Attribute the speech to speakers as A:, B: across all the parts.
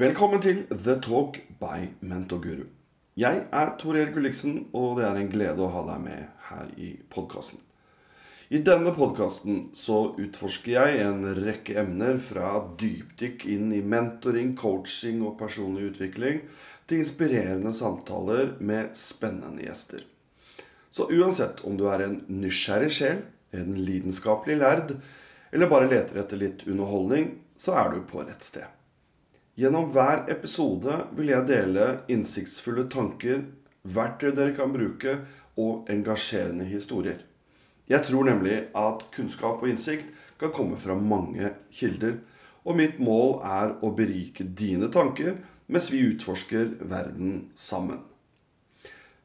A: Velkommen til The Talk by Mentorguru. Jeg er Tor Erik Ulliksen, og det er en glede å ha deg med her i podkasten. I denne podkasten så utforsker jeg en rekke emner fra dypdykk inn i mentoring, coaching og personlig utvikling til inspirerende samtaler med spennende gjester. Så uansett om du er en nysgjerrig sjel, en lidenskapelig lærd, eller bare leter etter litt underholdning, så er du på rett sted. Gjennom hver episode vil jeg dele innsiktsfulle tanker, verktøy dere kan bruke, og engasjerende historier. Jeg tror nemlig at kunnskap og innsikt kan komme fra mange kilder, og mitt mål er å berike dine tanker mens vi utforsker verden sammen.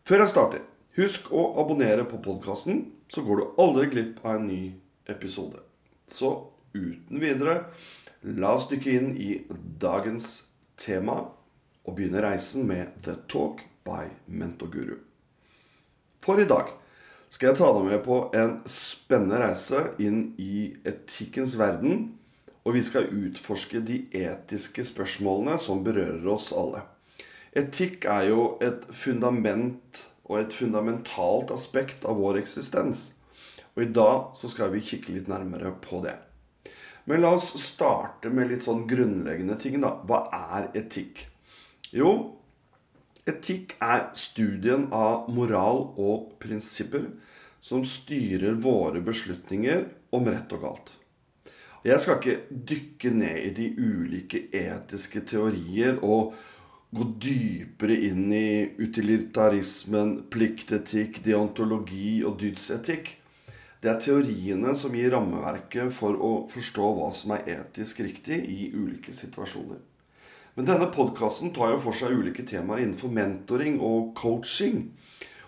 A: Før jeg starter, husk å abonnere på podkasten, så går du aldri glipp av en ny episode. Så uten videre La oss dykke inn i dagens tema og begynne reisen med The Talk by Mentorguru. For i dag skal jeg ta deg med på en spennende reise inn i etikkens verden. Og vi skal utforske de etiske spørsmålene som berører oss alle. Etikk er jo et fundament og et fundamentalt aspekt av vår eksistens. Og i dag så skal vi kikke litt nærmere på det. Men la oss starte med litt sånn grunnleggende ting, da. Hva er etikk? Jo, etikk er studien av moral og prinsipper som styrer våre beslutninger om rett og galt. Jeg skal ikke dykke ned i de ulike etiske teorier og gå dypere inn i utilitarismen, pliktetikk, deontologi og dydsetikk. Det er teoriene som gir rammeverket for å forstå hva som er etisk riktig i ulike situasjoner. Men denne podkasten tar jo for seg ulike temaer innenfor mentoring og coaching.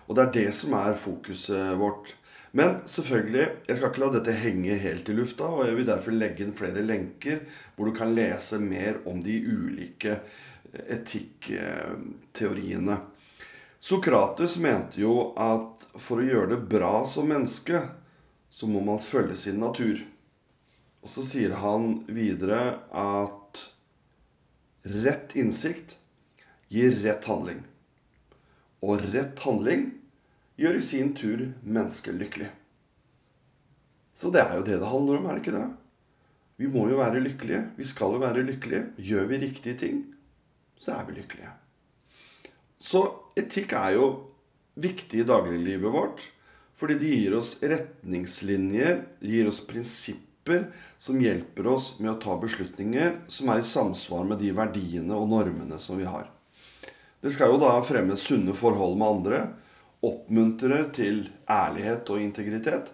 A: Og det er det som er fokuset vårt. Men selvfølgelig, jeg skal ikke la dette henge helt i lufta, og jeg vil derfor legge inn flere lenker hvor du kan lese mer om de ulike etikkteoriene. Sokrates mente jo at for å gjøre det bra som menneske, så må man følge sin natur. Og så sier han videre at rett innsikt gir rett handling. Og rett handling gjør i sin tur mennesket lykkelig. Så det er jo det det handler om, er det ikke det? Vi må jo være lykkelige. Vi skal jo være lykkelige. Gjør vi riktige ting, så er vi lykkelige. Så etikk er jo viktig i dagliglivet vårt. Fordi de gir oss retningslinjer, gir oss prinsipper som hjelper oss med å ta beslutninger som er i samsvar med de verdiene og normene som vi har. Det skal jo da fremme sunne forhold med andre, oppmuntre til ærlighet og integritet,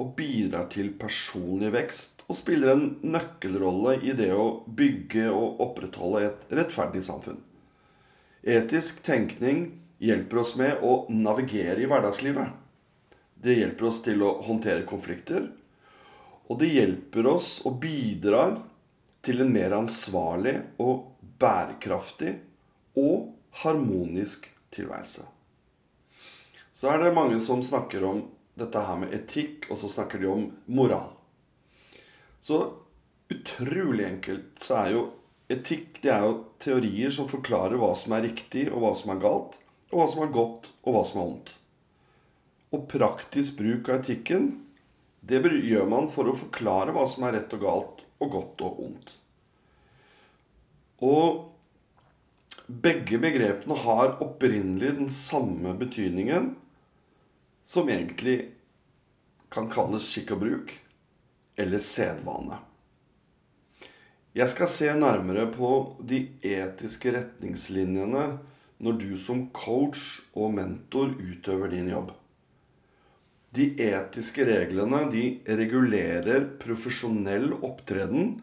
A: og bidrar til personlig vekst og spiller en nøkkelrolle i det å bygge og opprettholde et rettferdig samfunn. Etisk tenkning hjelper oss med å navigere i hverdagslivet. Det hjelper oss til å håndtere konflikter. Og det hjelper oss og bidrar til en mer ansvarlig og bærekraftig og harmonisk tilværelse. Så er det mange som snakker om dette her med etikk, og så snakker de om moral. Så utrolig enkelt så er jo etikk det er jo teorier som forklarer hva som er riktig, og hva som er galt, og hva som er godt, og hva som er ondt. Og praktisk bruk av etikken, det gjør man for å forklare hva som er rett og galt, og godt og ondt. Og begge begrepene har opprinnelig den samme betydningen, som egentlig kan kalles skikk og bruk, eller sedvane. Jeg skal se nærmere på de etiske retningslinjene når du som coach og mentor utøver din jobb. De etiske reglene de regulerer profesjonell opptreden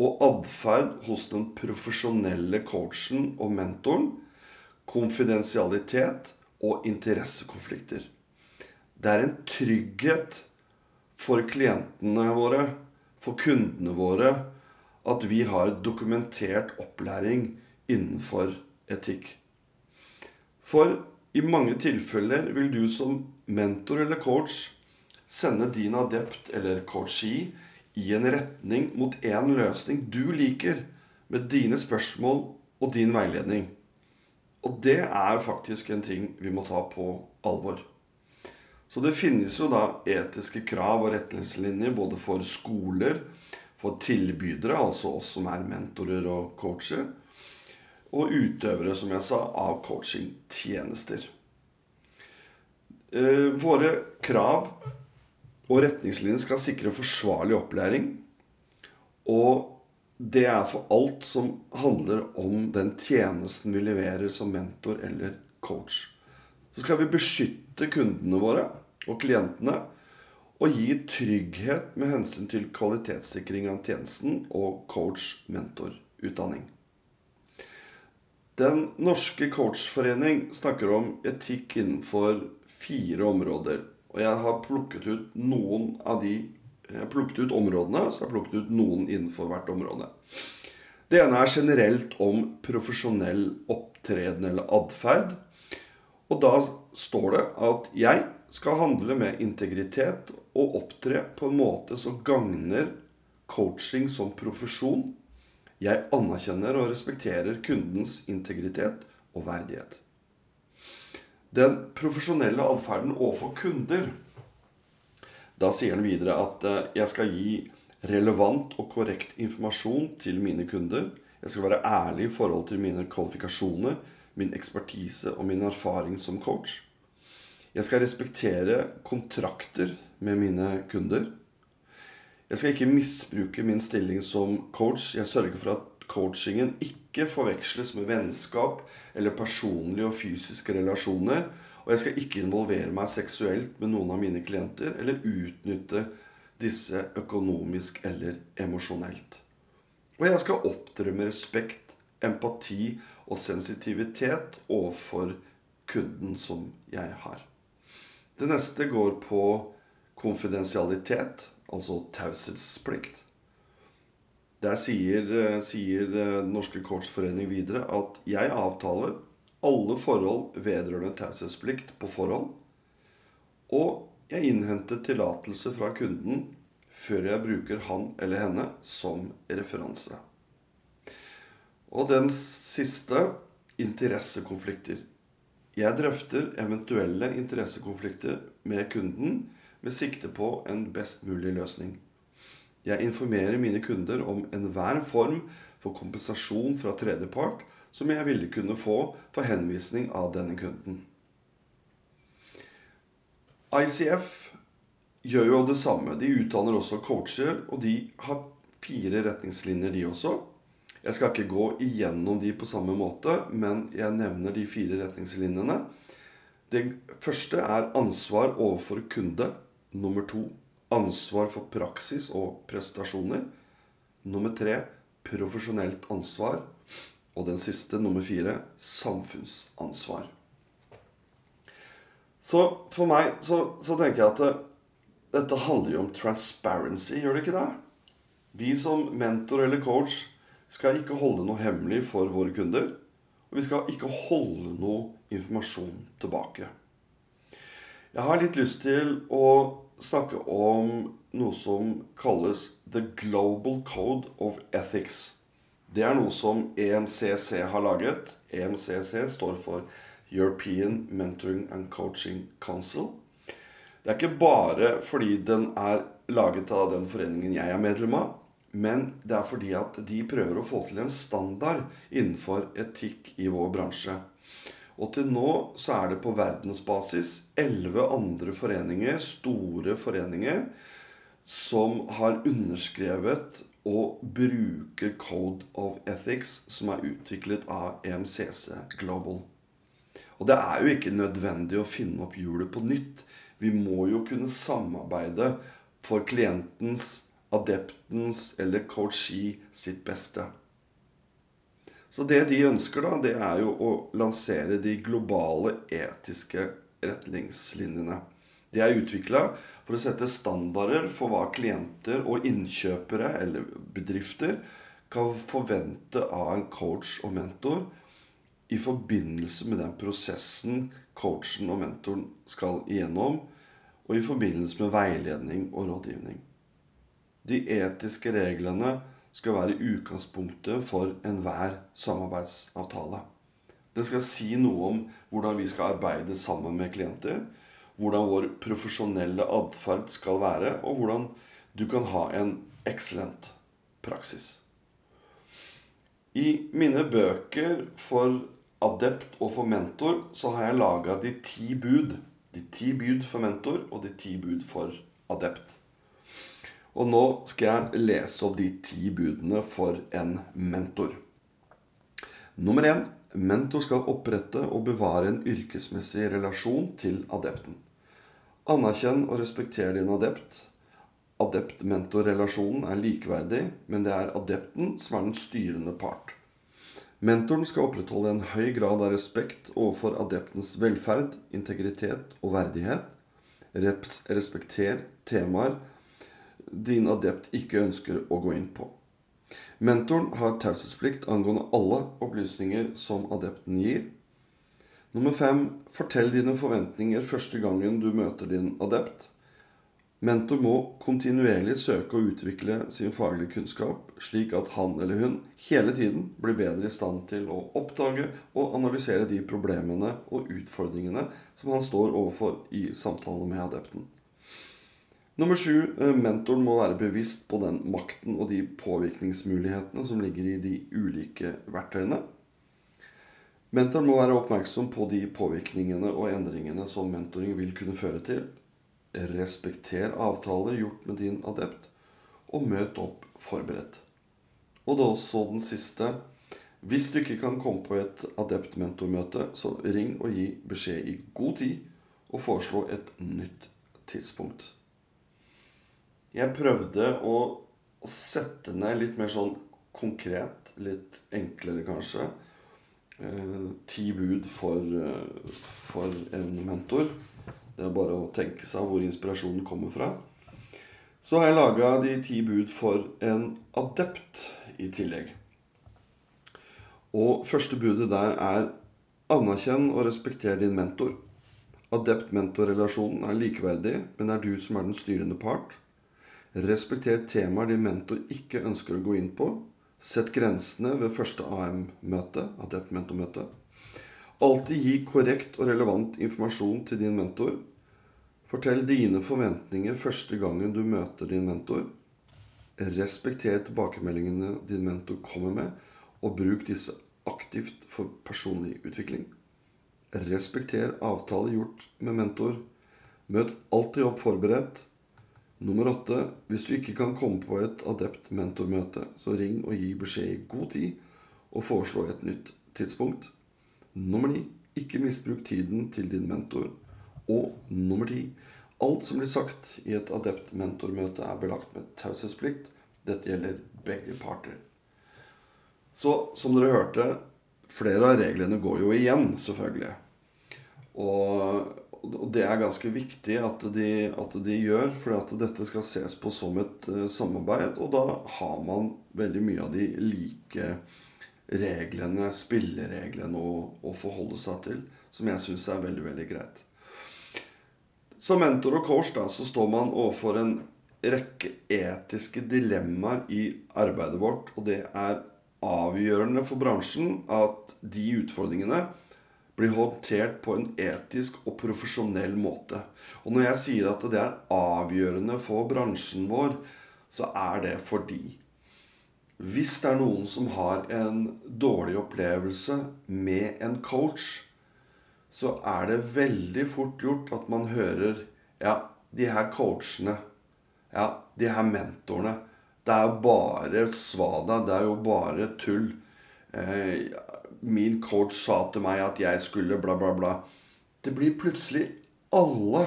A: og atferd hos den profesjonelle coachen og mentoren, konfidensialitet og interessekonflikter. Det er en trygghet for klientene våre, for kundene våre, at vi har dokumentert opplæring innenfor etikk. For i mange tilfeller vil du som mentor eller coach sende din adept eller coachee i en retning mot en løsning du liker, med dine spørsmål og din veiledning. Og det er faktisk en ting vi må ta på alvor. Så det finnes jo da etiske krav og retningslinjer både for skoler, for tilbydere, altså oss som er mentorer og coacher, og utøvere, som jeg sa, av coachingtjenester. Eh, våre krav og retningslinjer skal sikre forsvarlig opplæring. Og det er for alt som handler om den tjenesten vi leverer som mentor eller coach. Så skal vi beskytte kundene våre og klientene og gi trygghet med hensyn til kvalitetssikring av tjenesten og coach-mentor-utdanning. Den norske coachforening snakker om etikk innenfor fire områder. Og jeg har plukket ut noen av de jeg har plukket ut områdene, så jeg har plukket ut noen innenfor hvert område. Det ene er generelt om profesjonell opptreden eller atferd. Og da står det at jeg skal handle med integritet og opptre på en måte som gagner coaching som profesjon. Jeg anerkjenner og respekterer kundens integritet og verdighet. Den profesjonelle atferden overfor kunder Da sier han videre at eh, jeg skal gi relevant og korrekt informasjon til mine kunder. Jeg skal være ærlig i forhold til mine kvalifikasjoner, min ekspertise og min erfaring som coach. Jeg skal respektere kontrakter med mine kunder. Jeg skal ikke misbruke min stilling som coach. Jeg sørger for at coachingen ikke forveksles med vennskap eller personlige og fysiske relasjoner. Og jeg skal ikke involvere meg seksuelt med noen av mine klienter eller utnytte disse økonomisk eller emosjonelt. Og jeg skal opptre med respekt, empati og sensitivitet overfor kunden som jeg har. Det neste går på konfidensialitet, altså taushetsplikt. Der sier, eh, sier eh, Norske Kortsforening videre at jeg avtaler alle forhold vedrørende taushetsplikt på forhånd. Og jeg innhenter tillatelse fra kunden før jeg bruker han eller henne som referanse. Og den siste interessekonflikter. Jeg drøfter eventuelle interessekonflikter med kunden med sikte på en best mulig løsning. Jeg informerer mine kunder om enhver form for kompensasjon fra tredjepart som jeg ville kunne få for henvisning av denne kunden. ICF gjør jo det samme. De utdanner også coacher, og de har fire retningslinjer, de også. Jeg skal ikke gå igjennom de på samme måte, men jeg nevner de fire retningslinjene. Det første er ansvar overfor kunde. Nummer to ansvar for praksis og prestasjoner. Nummer tre profesjonelt ansvar. Og den siste, nummer fire, samfunnsansvar. Så for meg så, så tenker jeg at det, dette handler jo om transparency, gjør det ikke det? Vi som mentor eller coach skal ikke holde noe hemmelig for våre kunder. Og vi skal ikke holde noe informasjon tilbake. Jeg har litt lyst til å snakke om noe som kalles The Global Code of Ethics. Det er noe som EMCC har laget. EMCC står for European Mentoring and Coaching Council. Det er ikke bare fordi den er laget av den foreningen jeg er medlem av, men det er fordi at de prøver å få til en standard innenfor etikk i vår bransje. Og til nå så er det på verdensbasis elleve andre foreninger, store foreninger, som har underskrevet og bruker Code of Ethics, som er utviklet av EMCC Global. Og det er jo ikke nødvendig å finne opp hjulet på nytt. Vi må jo kunne samarbeide for klientens adeptens eller coachee sitt beste. Så det de ønsker, da, det er jo å lansere de globale etiske retningslinjene. De er utvikla for å sette standarder for hva klienter og innkjøpere eller bedrifter kan forvente av en coach og mentor i forbindelse med den prosessen coachen og mentoren skal igjennom, og i forbindelse med veiledning og rådgivning. De etiske reglene skal være utgangspunktet for enhver samarbeidsavtale. Den skal si noe om hvordan vi skal arbeide sammen med klienter, hvordan vår profesjonelle atferd skal være, og hvordan du kan ha en excellent praksis. I mine bøker for adept og for mentor så har jeg laga de ti bud. De ti bud for mentor og de ti bud for adept. Og nå skal jeg lese opp de ti budene for en mentor. Nummer én mentor skal opprette og bevare en yrkesmessig relasjon til adepten. Anerkjenn og respekter din adept. Adept-mentor-relasjonen er likeverdig, men det er adepten som er den styrende part. Mentoren skal opprettholde en høy grad av respekt overfor adeptens velferd, integritet og verdighet. Respekter temaer din adept ikke ønsker å gå inn på. Mentoren har taushetsplikt angående alle opplysninger som adepten gir. Nummer fem fortell dine forventninger første gangen du møter din adept. Mentor må kontinuerlig søke å utvikle sin faglige kunnskap, slik at han eller hun hele tiden blir bedre i stand til å oppdage og analysere de problemene og utfordringene som han står overfor i samtale med adepten. Nummer sju eh, mentoren må være bevisst på den makten og de påvirkningsmulighetene som ligger i de ulike verktøyene. Mentoren må være oppmerksom på de påvirkningene og endringene som mentoring vil kunne føre til. Respekter avtaler gjort med din adept, og møt opp forberedt. Og da også den siste. Hvis du ikke kan komme på et adept-mentormøte, så ring og gi beskjed i god tid, og foreslå et nytt tidspunkt. Jeg prøvde å, sette ned litt mer sånn konkret, litt enklere kanskje. Eh, ti bud for, eh, for, en mentor. Det er bare å tenke seg hvor inspirasjonen kommer fra. Så har jeg laga de ti bud for en adept i tillegg. Og første budet der er anerkjenn og respekter din mentor. Adept-mentor-relasjonen er likeverdig, men det er du som er den styrende part. Respekter temaer din mentor ikke ønsker å gå inn på. Sett grensene ved første AM-møte. Adept-mentormøte. Alltid gi korrekt og relevant informasjon til din mentor. Fortell dine forventninger første gangen du møter din mentor. Respekter tilbakemeldingene din mentor kommer med, og bruk disse aktivt for personlig utvikling. Respekter avtale gjort med mentor. Møt alltid opp forberedt. Nummer åtte. Hvis du ikke kan komme på et adept-mentormøte, så ring og gi beskjed i god tid og foreslå et nytt tidspunkt. Nummer ni. Ikke misbruk tiden til din mentor. Og nummer ti. Alt som blir sagt i et adept-mentormøte, er belagt med taushetsplikt. Dette gjelder begge parter. Så som dere hørte, flere av reglene går jo igjen, selvfølgelig. Og og det er ganske viktig at de, at de gjør, for at dette skal ses på som et uh, samarbeid. Og da har man veldig mye av de like reglene, spillereglene, å, å forholde seg til. Som jeg syns er veldig, veldig greit. Som mentor og coach da, så står man overfor en rekke etiske dilemmaer i arbeidet vårt. Og det er avgjørende for bransjen at de utfordringene blir håndtert på en etisk og profesjonell måte. Og når jeg sier at det er avgjørende for bransjen vår, så er det fordi hvis det er noen som har en dårlig opplevelse med en coach, så er det veldig fort gjort at man hører Ja, de her coachene, ja, de her mentorene Det er jo bare svada. Det er jo bare tull. Eh, min coach sa til meg at jeg skulle bla, bla, bla. Det blir plutselig alle,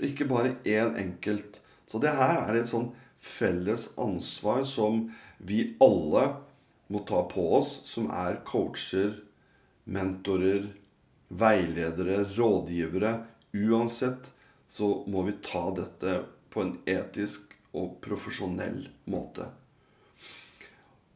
A: ikke bare én enkelt. Så det her er et sånn felles ansvar som vi alle må ta på oss, som er coacher, mentorer, veiledere, rådgivere. Uansett så må vi ta dette på en etisk og profesjonell måte.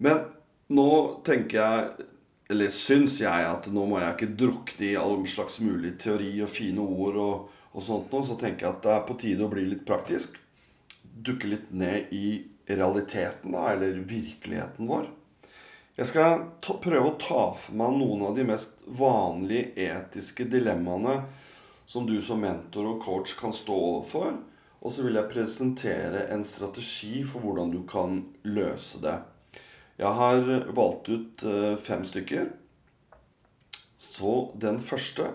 A: Men nå tenker jeg eller syns jeg at nå må jeg ikke drukne i all slags mulig teori og fine ord og, og sånt noe. Så tenker jeg at det er på tide å bli litt praktisk. Dukke litt ned i realiteten, da, eller virkeligheten vår. Jeg skal ta, prøve å ta for meg noen av de mest vanlige etiske dilemmaene som du som mentor og coach kan stå overfor. Og så vil jeg presentere en strategi for hvordan du kan løse det. Jeg har valgt ut eh, fem stykker. Så den første,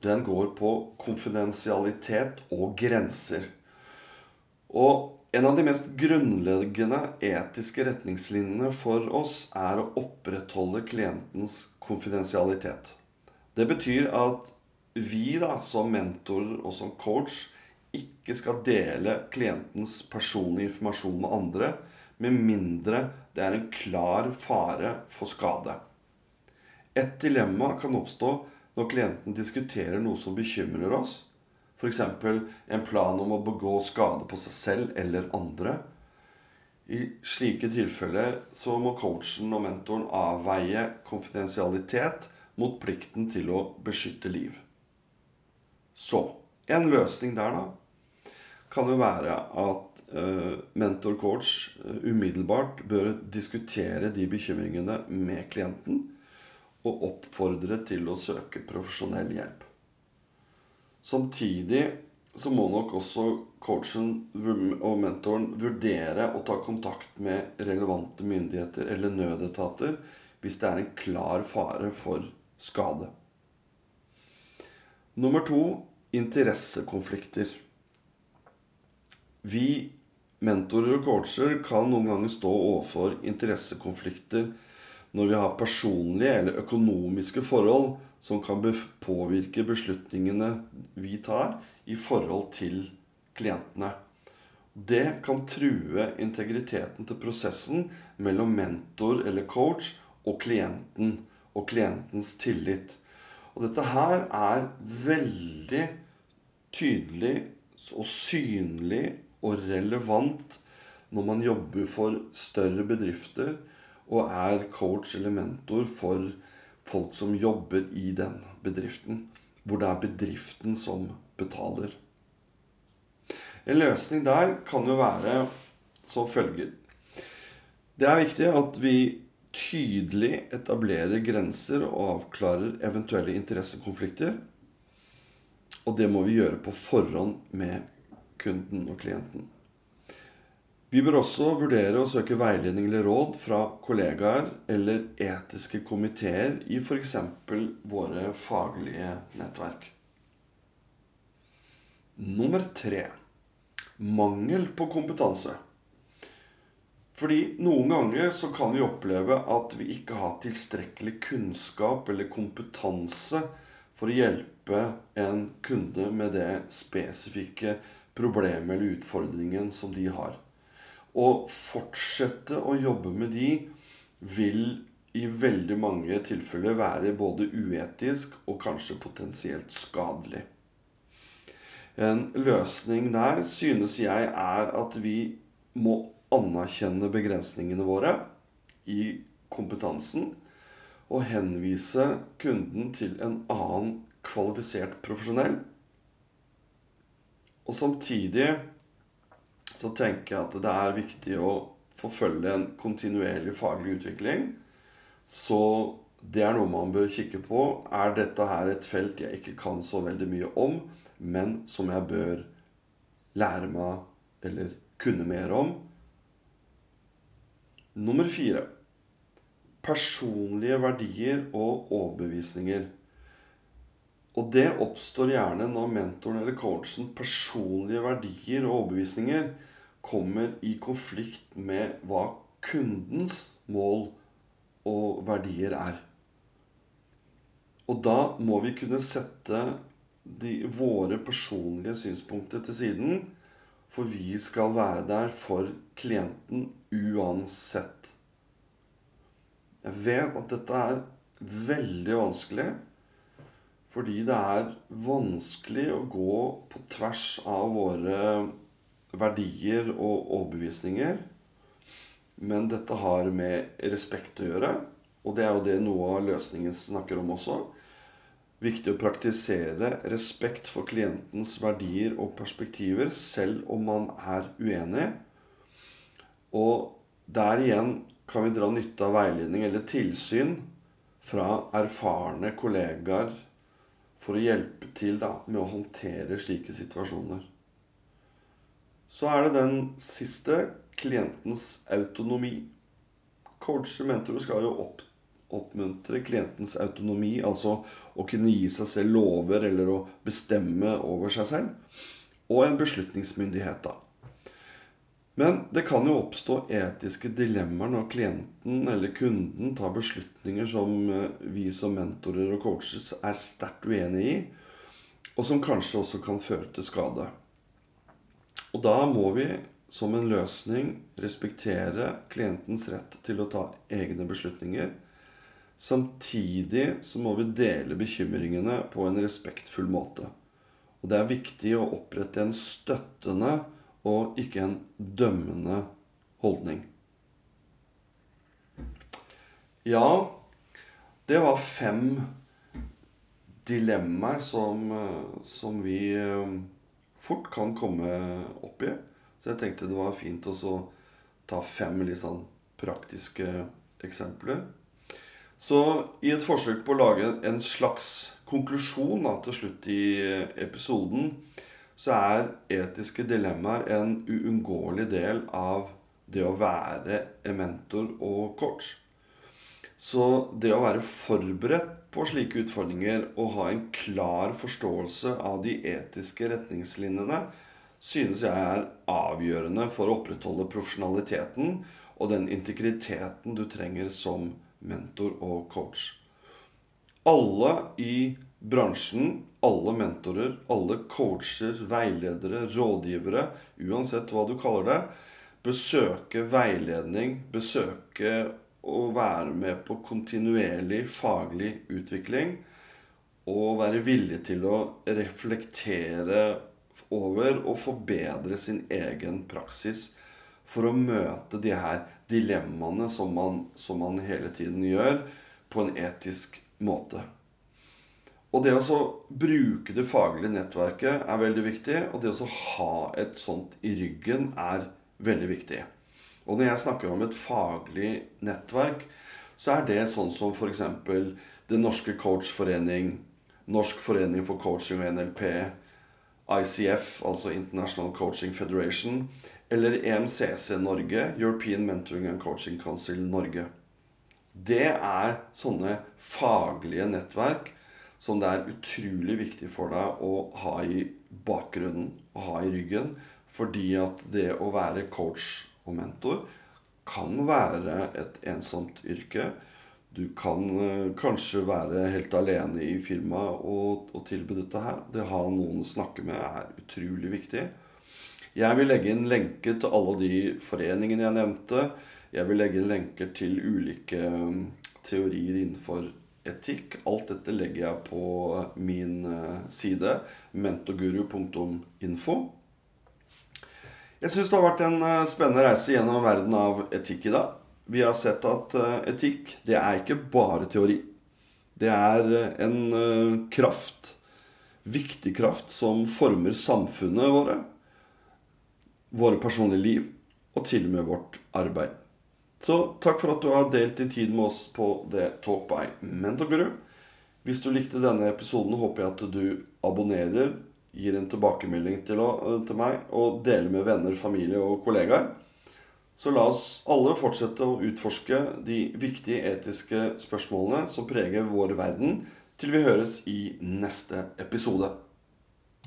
A: den går på konfidensialitet og grenser. Og en av de mest grunnleggende etiske retningslinjene for oss er å opprettholde klientens konfidensialitet. Det betyr at vi da, som mentor og som coach ikke skal dele klientens personlige informasjon med andre med mindre det er en klar fare for skade. Et dilemma kan oppstå når klienten diskuterer noe som bekymrer oss, f.eks. en plan om å begå skade på seg selv eller andre. I slike tilfeller så må coachen og mentoren avveie konfidensialitet mot plikten til å beskytte liv. Så en løsning der, da, kan jo være at uh, mentor-coach uh, umiddelbart bør diskutere de bekymringene med klienten og oppfordre til å søke profesjonell hjelp. Samtidig så må nok også coachen og mentoren vurdere å ta kontakt med relevante myndigheter eller nødetater hvis det er en klar fare for skade. Nummer to interessekonflikter. Vi mentorer og coacher kan noen ganger stå overfor interessekonflikter når vi har personlige eller økonomiske forhold som kan påvirke beslutningene vi tar i forhold til klientene. Det kan true integriteten til prosessen mellom mentor eller coach og klienten og klientens tillit. Og dette her er veldig tydelig og synlig og relevant når man jobber for større bedrifter og er coach eller mentor for folk som jobber i den bedriften. Hvor det er bedriften som betaler. En løsning der kan jo være som følger. Det er viktig at vi tydelig etablerer grenser og avklarer eventuelle interessekonflikter. Og det må vi gjøre på forhånd med kunden og klienten. Vi bør også vurdere å søke veiledning eller råd fra kollegaer eller etiske komiteer i f.eks. våre faglige nettverk. Nummer tre mangel på kompetanse. Fordi noen ganger så kan vi oppleve at vi ikke har tilstrekkelig kunnskap eller kompetanse for å hjelpe en kunde med det spesifikke problemet eller utfordringen som de har. Å fortsette å jobbe med de vil i veldig mange tilfeller være både uetisk og kanskje potensielt skadelig. En løsning der synes jeg er at vi må anerkjenne begrensningene våre i kompetansen og henvise kunden til en annen kvalifisert profesjonell. Og samtidig så tenker jeg at det er viktig å forfølge en kontinuerlig faglig utvikling. Så det er noe man bør kikke på. Er dette her et felt jeg ikke kan så veldig mye om, men som jeg bør lære meg eller kunne mer om? Nummer fire personlige verdier og overbevisninger. Og det oppstår gjerne når mentoren eller coachen personlige verdier og overbevisninger kommer i konflikt med hva kundens mål og verdier er. Og da må vi kunne sette de, våre personlige synspunkter til siden for vi skal være der for klienten uansett. Jeg vet at dette er veldig vanskelig. Fordi det er vanskelig å gå på tvers av våre verdier og overbevisninger. Men dette har med respekt å gjøre. Og det er jo det noe av løsningen snakker om også viktig å praktisere respekt for klientens verdier og perspektiver, selv om man er uenig. Og der igjen kan vi dra nytte av veiledning eller tilsyn fra erfarne kollegaer for å hjelpe til da, med å håndtere slike situasjoner. Så er det den siste klientens autonomi. Coacher mentorer skal jo opp, oppmuntre klientens autonomi, altså å kunne gi seg selv lover eller å bestemme over seg selv, og en beslutningsmyndighet, da. Men det kan jo oppstå etiske dilemmaer når klienten eller kunden tar beslutninger som eh, vi som mentorer og coaches er sterkt uenig i, og som kanskje også kan føre til skade. Og da må vi som en løsning respektere klientens rett til å ta egne beslutninger. Samtidig så må vi dele bekymringene på en respektfull måte. Og det er viktig å opprette en støttende og ikke en dømmende holdning. Ja, det var fem dilemmaer som, som vi eh, fort kan komme opp i. Så jeg tenkte det var fint å ta fem litt sånn praktiske eksempler. Så i et forsøk på å lage en slags konklusjon da, til slutt i episoden, så er etiske dilemmaer en uunngåelig del av det å være en mentor og coach. Så det å være forberedt på slike utfordringer og ha en klar forståelse av de etiske retningslinjene synes jeg er avgjørende for å opprettholde profesjonaliteten og den integriteten du trenger som mentor og coach. Alle i bransjen, alle mentorer, alle coacher, veiledere, rådgivere, uansett hva du kaller det, besøke veiledning, besøke å være med på kontinuerlig faglig utvikling og være villig til å reflektere over og forbedre sin egen praksis for å møte de her dilemmaene som man, som man hele tiden gjør, på en etisk måte. Og det å bruke det faglige nettverket er veldig viktig. Og det å ha et sånt i ryggen er veldig viktig. Og når jeg snakker om et faglig nettverk, så er det sånn som f.eks. Den norske coachforening, Norsk forening for coaching og NLP, ICF, altså International Coaching Federation, eller EMCC Norge, European Mentoring and Coaching Council Norge. Det er sånne faglige nettverk som det er utrolig viktig for deg å ha i bakgrunnen og ha i ryggen. Fordi at det å være coach og mentor kan være et ensomt yrke. Du kan uh, kanskje være helt alene i firmaet og, og, tilby dette her. Det å ha noen å snakke med er utrolig viktig. Jeg vil legge inn lenke til alle de foreningene jeg nevnte. Jeg vil legge inn lenker til ulike um, teorier innenfor etikk. Alt dette legger jeg på min uh, side mentorguru.info. Jeg syns det har vært en eh, spennende reise gjennom verden av etikk i dag. Vi har sett at eh, etikk, det er ikke bare teori. Det er eh, en kraft, viktig kraft, som former samfunnet våre, våre personlige liv og til og med vårt arbeid. Så takk for at du har delt din tid med oss på The Talk by Mentorguru. Hvis du likte denne episoden, håper jeg at du abonnerer gir en tilbakemelding til, eh, meg og deler med venner, familie og kollegaer. Så la oss alle fortsette å utforske de viktige etiske spørsmålene som preger vår verden, til vi høres i neste episode.